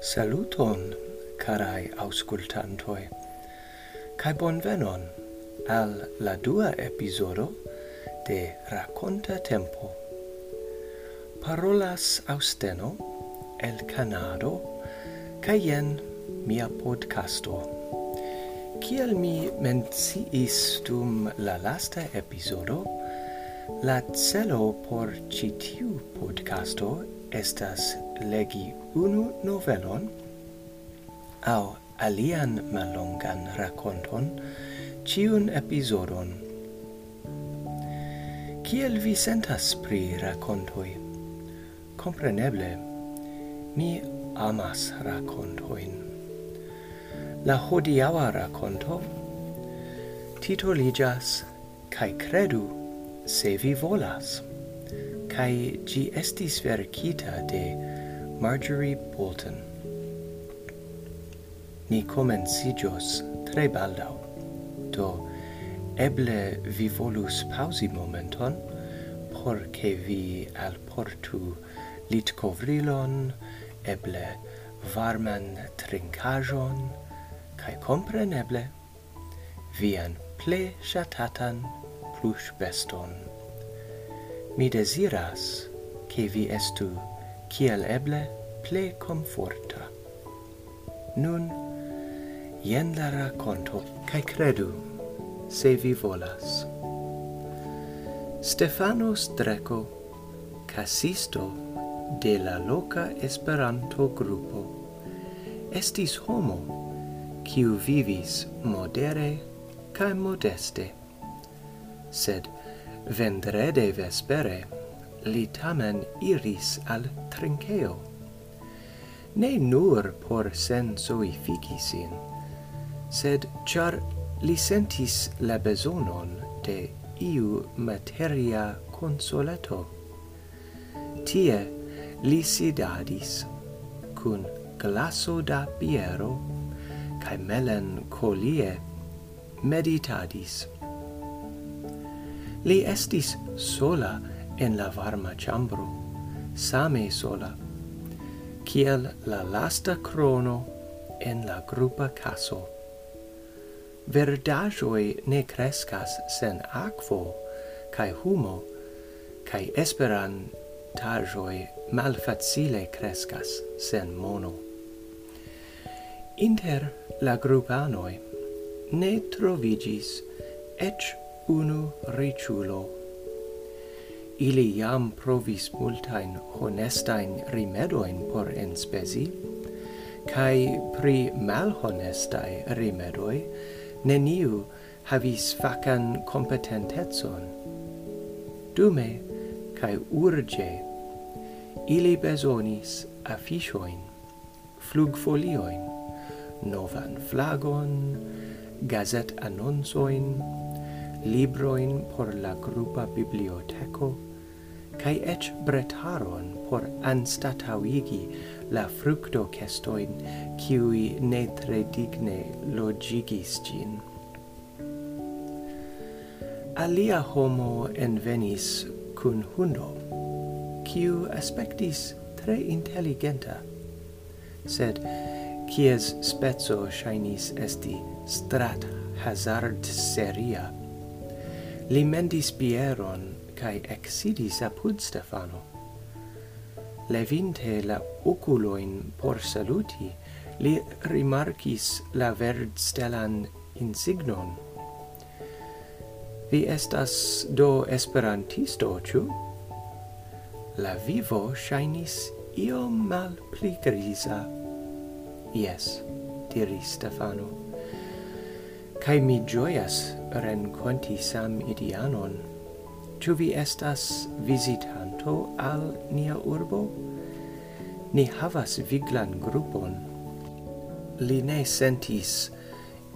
Saluton, carai auscultantoi, cae bonvenon al la dua episodo de Raconta Tempo. Parolas Austeno el Canado, cae jen mia podcasto. Ciel mi menciis dum la lasta episodo, la celo por citiu podcasto estas legi unu novelon au alian malongan raconton ciun episodon. Kiel vi sentas pri racontoi? Compreneble, mi amas racontoin. La hodiaua raconto titoligas Kai credu se vi volas kai gi estis verkita de Marjorie Bolton. Ni comencijos tre baldau, do eble vi volus pausi momenton, por che vi alportu litcovrilon, eble varman trincajon, kai compreneble vian ple shatatan plush beston mi desiras che vi estu kiel eble ple comforta nun jen la raconto cae credu se vi volas. Stefano Streco casisto de la loca Esperanto grupo estis homo quiu vivis modere cae modeste. Sed vendrede vespere li tamen iris al trinceo. ne nur por sensoi figi sin sed char li sentis la besonon de iu materia consolato tie li sidadis cun glaso da biero cae melen colie meditadis Li estis sola en la varma chambro, same sola, kiel la lasta crono en la grupa caso. Verdajoi ne crescas sen aquo, cae humo, cae esperantajoi malfacile crescas sen mono. Inter la grupanoi ne trovigis ec unu riciulo. Ili jam provis multain honestain rimedoin por enspesi, cae pri malhonestai rimedoi neniu havis facan competentetson. Dume, cae urge, ili besonis afficioin, flugfolioin, novan flagon, gazet annonsoin, libroin por la grupa biblioteco, cae ec bretaron por anstatauigi la fructo cestoin, ciui ne tre digne logigis gin. Alia homo envenis cun hundo, ciu aspectis tre intelligenta, sed cies spezzo shainis esti strat hazard seria li mendis Pieron, cae exidis apud Stefano. Levinte la oculoin por saluti, li rimarcis la verd stelan insignon. Vi estas do esperantisto, ciu? La vivo shainis iom mal pli grisa. Yes, diris Stefano. Cae mi gioias renconti sam idianon. Ču vi estas visitanto al nia urbo? Ni havas viglan grupon. Li ne sentis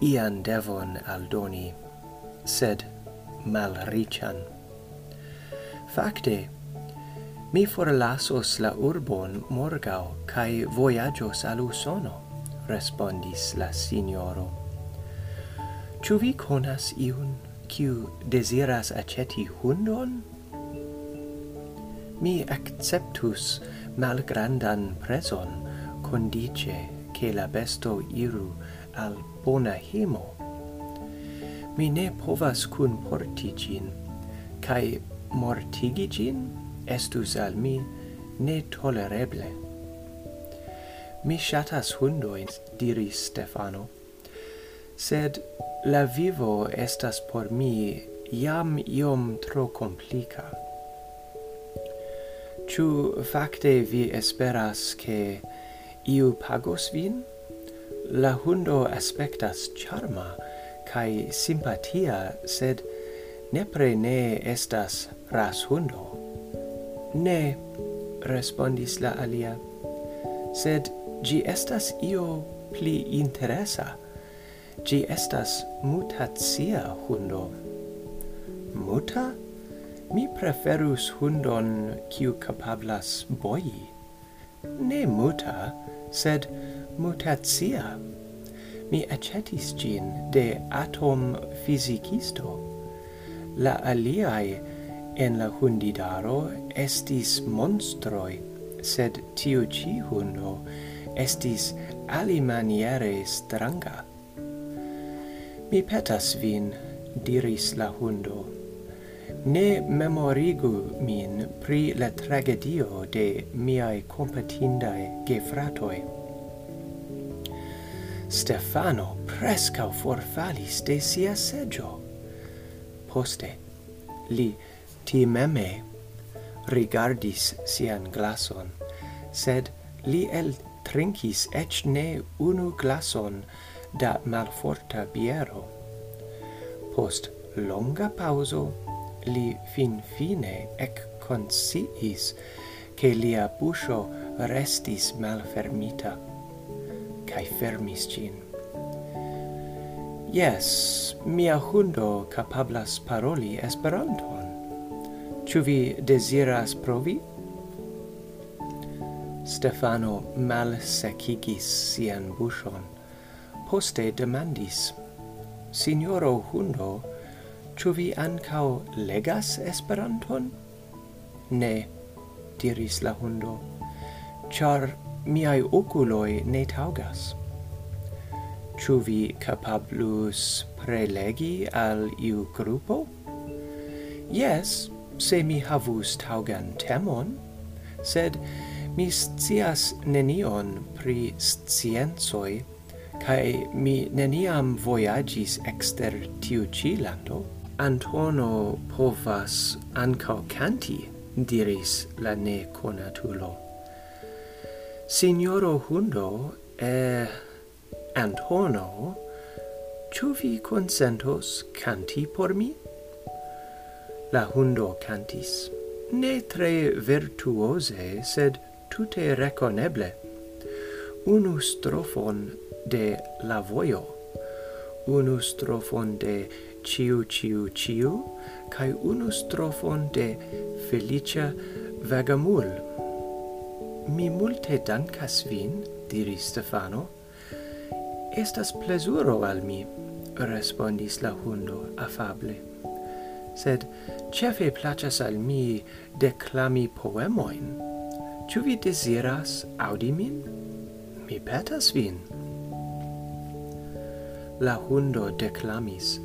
ian devon aldoni, sed malriĉan. Fakte, mi forlasos la urbon morgau, cae voyagios al Usono, respondis la signoro. Ĉu vi konas iun kiu deziras aceti hundon? Mi acceptus malgrandan preson condice che la besto iru al bona himo. Mi ne povas cun portigin, cae mortigigin estus al mi ne tolereble. Mi shatas hundoin, diris Stefano, sed La vivo estas por mi iam iom tro complica. Ciu facte vi esperas che iu pagos vin? La hundo aspectas charma cae simpatia, sed nepre ne estas ras hundo. Ne, respondis la alia, sed gi estas io pli interesa Gi estas mutatia hundo. Muta? Mi preferus hundon kiu capablas boji. Ne muta, sed mutatia. Mi acetis gin de atom physicisto. La aliai en la hundidaro estis monstroi, sed tiu ci hundo estis alimaniere stranga. Mi petas vin, diris la hundo, ne memorigu min pri la tragedio de miai compatindae gefratoi. Stefano prescau forfalis de sia seggio. Poste, li timeme rigardis sian glason, sed li el trinkis ec ne unu glason da malforta biero. Post longa pauso li fin fine ec consiis che lia buscio restis malfermita, cae fermis cin. Yes, mia hundo capablas paroli Esperanton. Ciu vi desiras provi? Stefano malsekigis sian buscion poste demandis, Signoro Hundo, ĉu vi ankaŭ legas Esperanton? Ne, diris la hundo, ĉar miaj okuloj ne taŭgas. Ĉu vi kapablus prelegi al iu grupo? Yes, se mi havus taŭgan temon, sed mi scias nenion pri sciencoj kai mi neniam voyagis exter tiu ci lando Antono povas ancao canti, diris la ne conatulo Signoro Hundo, e Antono, ciu vi consentos canti por mi? La Hundo cantis, ne tre virtuose, sed tutte reconeble. Unu strofon de La voio unu strofon de Ciu Ciu Ciu, kai unu strofon de Felicia Vagamul. Mi multe dankas vin, diris Stefano. Estas plezuro al mi, respondis la hundo afable. Sed chefe placas al mi declami poemoin. Ĉu vi deziras aŭdi min? Mi petas vin la hundo declamis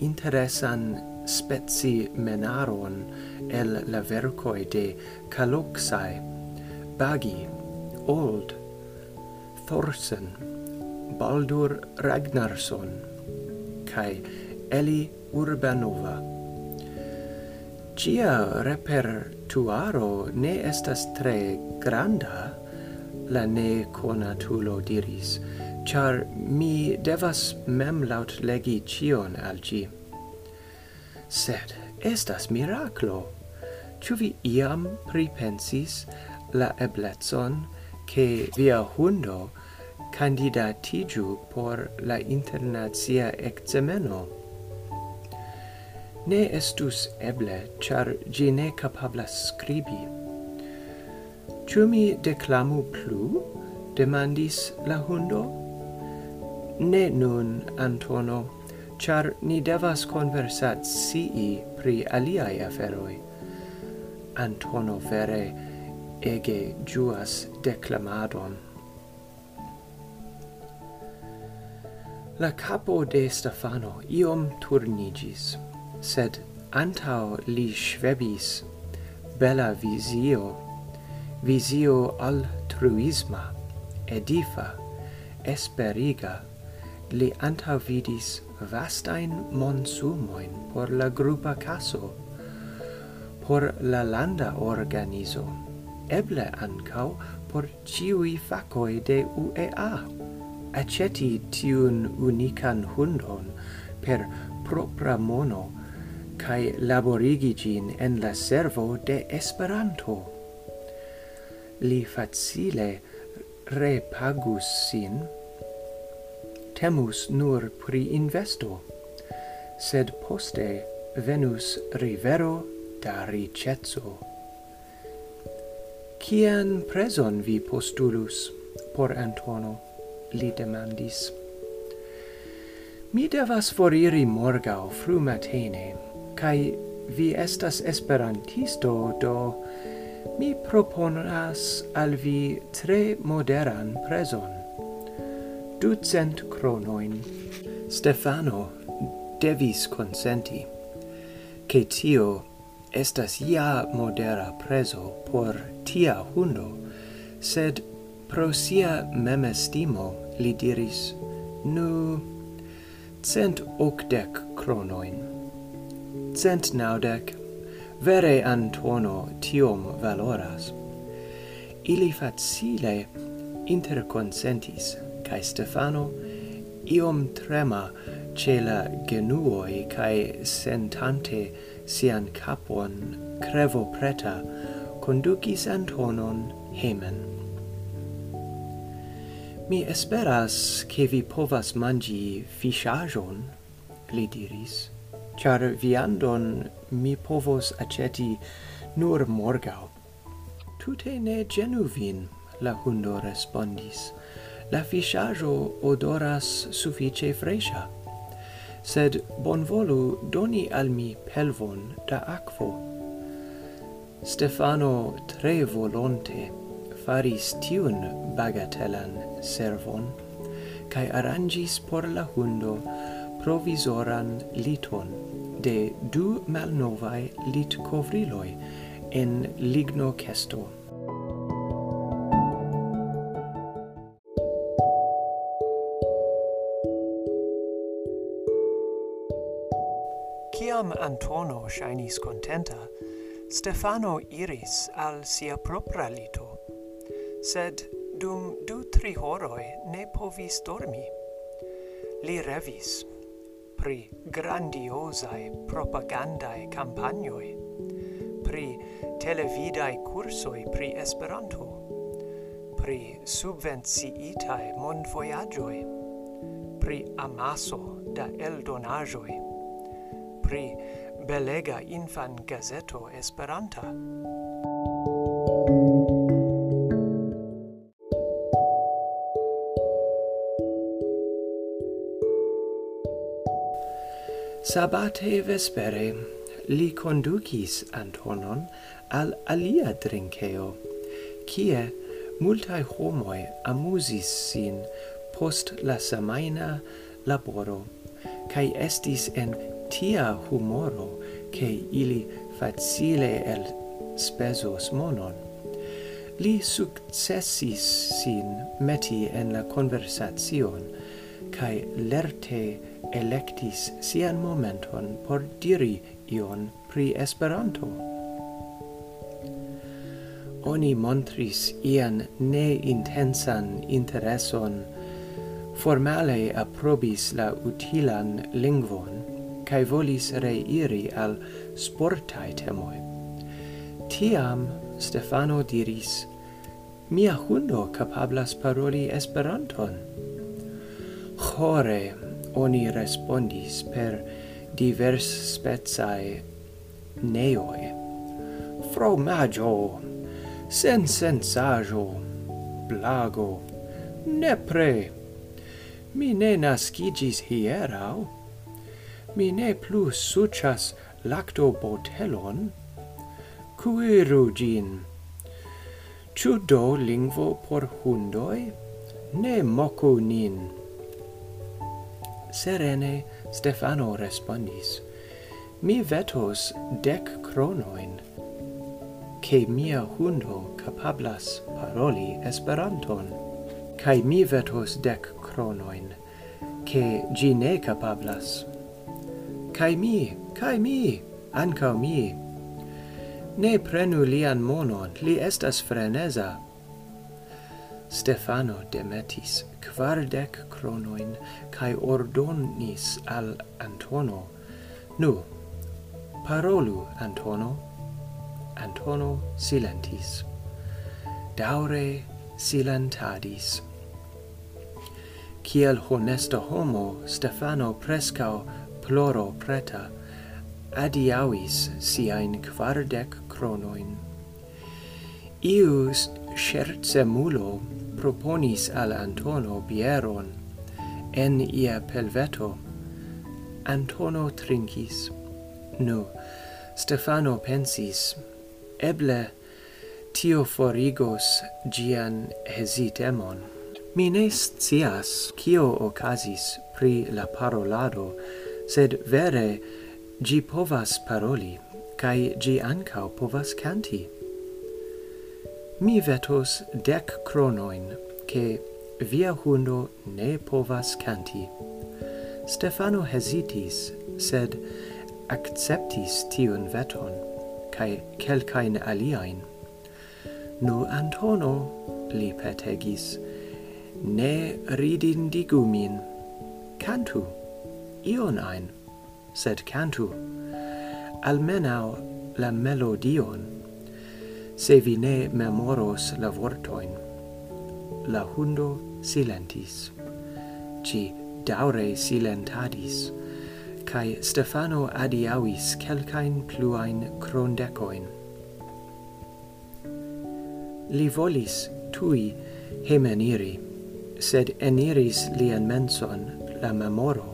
interesan speci menaron el la vercoi de caluxae Bagi, Old, Thorsen, Baldur Ragnarsson, kai Eli Urbanova. Cia repertuaro ne estas tre granda, la ne conatulo diris, char mi devas mem laut legi cion al ci. Sed estas miraclo. Ciu vi iam pripensis la ebletson che via hundo candidatiju por la internazia exameno? Ne estus eble, char gi ne capablas scribi. Ciu mi declamu plu? demandis la hundo. Ne nun, Antono, char ni devas conversat sii pri aliai aferoi. Antono vere ege juas declamadon. La capo de Stefano iom turnigis, sed antau li svebis bella visio, visio altruisma, edifa, esperiga, li antavidis vastain monsumoin por la grupa caso, por la landa organizo, eble ancau por ciui facoi de UEA. Aceti tiun unican hundon per propra mono, cae laborigi gin en la servo de Esperanto. Li facile repagus sin temus nur pri investo, sed poste venus rivero da ricetso Cian preson vi postulus por Antono? li demandis. Mi devas foriri morgau fru matene, cae vi estas esperantisto, do mi proponas al vi tre moderan preson ducent cronoin. Stefano devis consenti, che tio estas ja modera preso por tia hundo, sed pro sia memestimo li diris, nu, cent octec cronoin. Cent naudec, vere Antono tiom valoras. Ili facile interconsentis, cae Stefano, iom trema ce la genuoi cae sentante sian capon crevo preta, conducis Antonon hemen. Mi esperas che vi povas mangi fishajon, li diris, char viandon mi povos aceti nur morgau. Tute ne genu vin, la hundo respondis, la fiŝaĵo odoras suffice fresca. Sed bonvolu doni al mi pelvon da aquo. Stefano tre volonte faris tiun bagatelan servon cae arrangis por la hundo provisoran liton de du malnovae lit covriloi en ligno cesto. Ciam Antono shainis contenta, Stefano iris al sia propra lito, sed dum du tri horoi ne povis dormi. Li revis pri grandiosae propagandae campagnoi, pri televidae cursoi pri Esperanto, pri subvenciitae mondvoyagioi, pri amaso da eldonajoi, pri belega infan gazeto Esperanta. Sabate vespere li conducis Antonon al alia drinkeo, kie multae homoi amusis sin post la samaina laboro, cae estis en tia humoro che ili facile el spesos monon li successis sin meti en la conversation, cae lerte electis sian momenton por diri ion pri Esperanto. Oni montris ian ne intensan intereson, formale aprobis la utilan lingvon, cae volis reiri al sportae temoi. Tiam Stefano diris, Mia hundo capablas paroli Esperanton. Chore oni respondis per divers spezae neoi. Fromaggio, sensensaggio, blago, nepre. Mi ne nascigis hierau, mi ne plu lacto botelon cuiru gin. Ciu do lingvo por hundoi? Ne moku nin. Serene Stefano respondis, mi vetos dec cronoin, che mia hundo capablas paroli Esperanton, cae mi vetos dec cronoin, che gi ne capablas Kai mi, kai mi, ancau mi. Ne prenu lian monon, li estas freneza. Stefano demetis quardec cronoin, cae ordonis al Antono. Nu, parolu, Antono. Antono silentis. Daure silentadis. Ciel honesta homo, Stefano prescao ploro preta adiavis siain quardec cronoin. Ius scherzemulo proponis al Antono bieron en ia pelveto. Antono trincis. Nu, Stefano pensis, eble tio forigos gian hesitemon. Mi ne scias cio ocasis pri la parolado sed vere gi povas paroli, cae gi ancao povas canti. Mi vetos dec cronoin, che via hundo ne povas canti. Stefano hesitis, sed acceptis tiun veton, cae quelcaen aliaen. Nu Antono, li petegis, ne ridindigu min, cantu ion ein, sed cantu, almenau la melodion, se vi ne memoros la vortoin. La hundo silentis, ci daure silentadis, cae Stefano adiavis celcain pluain crondecoin. Li volis tui hemeniri, sed eniris lian menson la memoro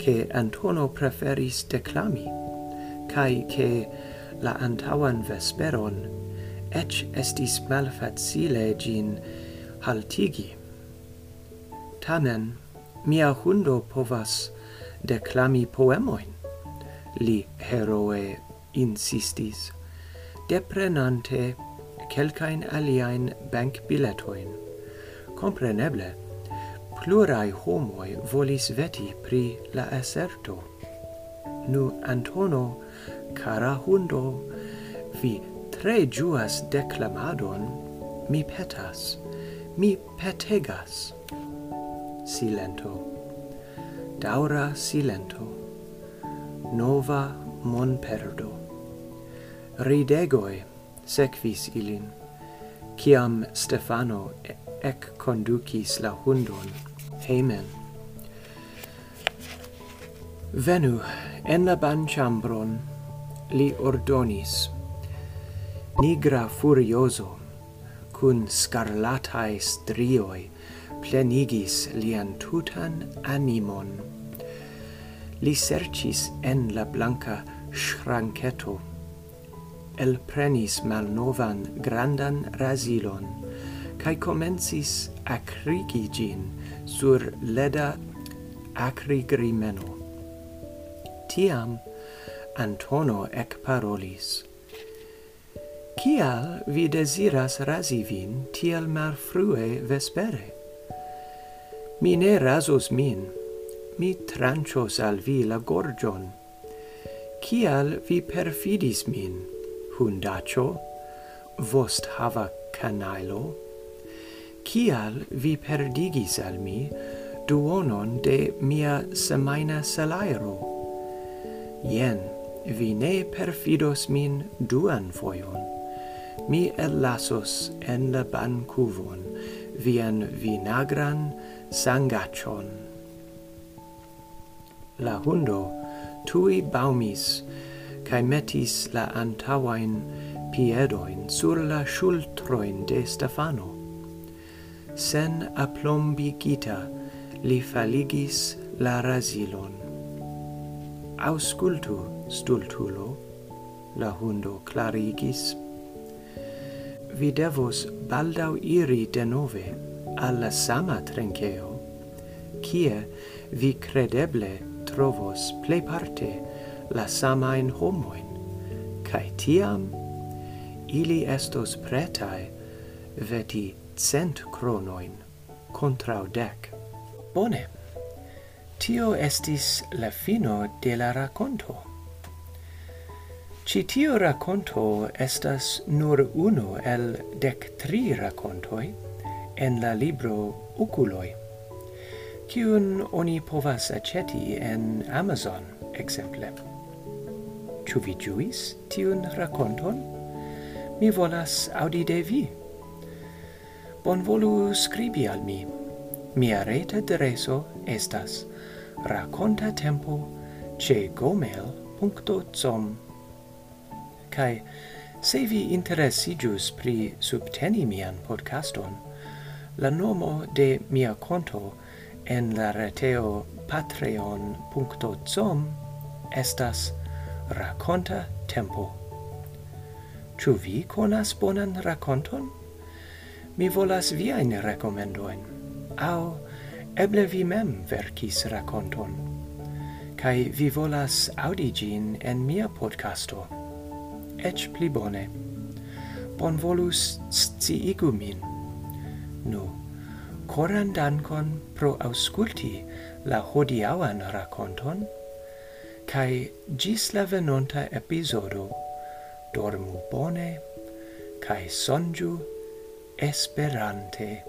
che Antono preferis declami, cae che la antauan vesperon ec estis malfacile gin haltigi. Tamen, mia hundo povas declami poemoin, li heroe insistis, deprenante quelcain aliaen bank biletoin. Compreneble, plurai homoi volis veti pri la aserto. Nu Antono, cara hundo, vi tre juas declamadon, mi petas, mi petegas. Silento. Daura silento. Nova mon perdo. Ridegoi sequis ilin, ciam Stefano ec conducis la hundon hejmen. Venu en la banĉambron, li ordonis. Nigra furioso, cun scarlatae strioi, plenigis lian tutan animon. Li sercis en la blanca schranketo, el prenis malnovan grandan rasilon, cae comensis acrigi gin sur leda acrigrimeno. Tiam Antono ec parolis. Cial vi desiras rasi vin tiel marfrue vespere? Mi ne rasos min, mi tranchos al vi la gorgion. Cial vi perfidis min, hundacho, vost hava canailo? kial vi perdigis al mi duonon de mia semaina salairo? Ien, vi ne perfidos min duan foion. Mi ellasos en la bancuvon vian vinagran sangachon. La hundo tui baumis, cae metis la antawain piedoin sur la shultroin de Stefano sen aplombigita li faligis la razilon. Auscultu, stultulo, la hundo clarigis. Vi devos baldau iri denove alla sama trenkeo, kie vi credeble trovos plei parte la samain homoin, cae tiam ili estos pretae veti cent cronoin contra dec. Bone. Tio estis la fino de la raconto. Ci tio raconto estas nur uno el dec tri racontoi en la libro Uculoi, cium oni povas aceti en Amazon, exemple. Ciu vi juis tiun raconton? Mi volas audi de vi bonvolu scribi al mi. Mia rete adreso estas raconta tempo ce gomel.com Kai se vi interesigius pri subteni mian podcaston, la nomo de mia conto en la reteo patreon.com estas raconta tempo. Ĉu vi konas bonan rakonton? mi volas viain recomendoin, au eble vi mem verkis raconton, kai vi volas audigin en mia podcasto. Ec pli bone. Bonvolus sciigu min. Nu, coran dankon pro ausculti la hodiauan raconton, kai gis la venonta episodo dormu bone, kai sonju esperante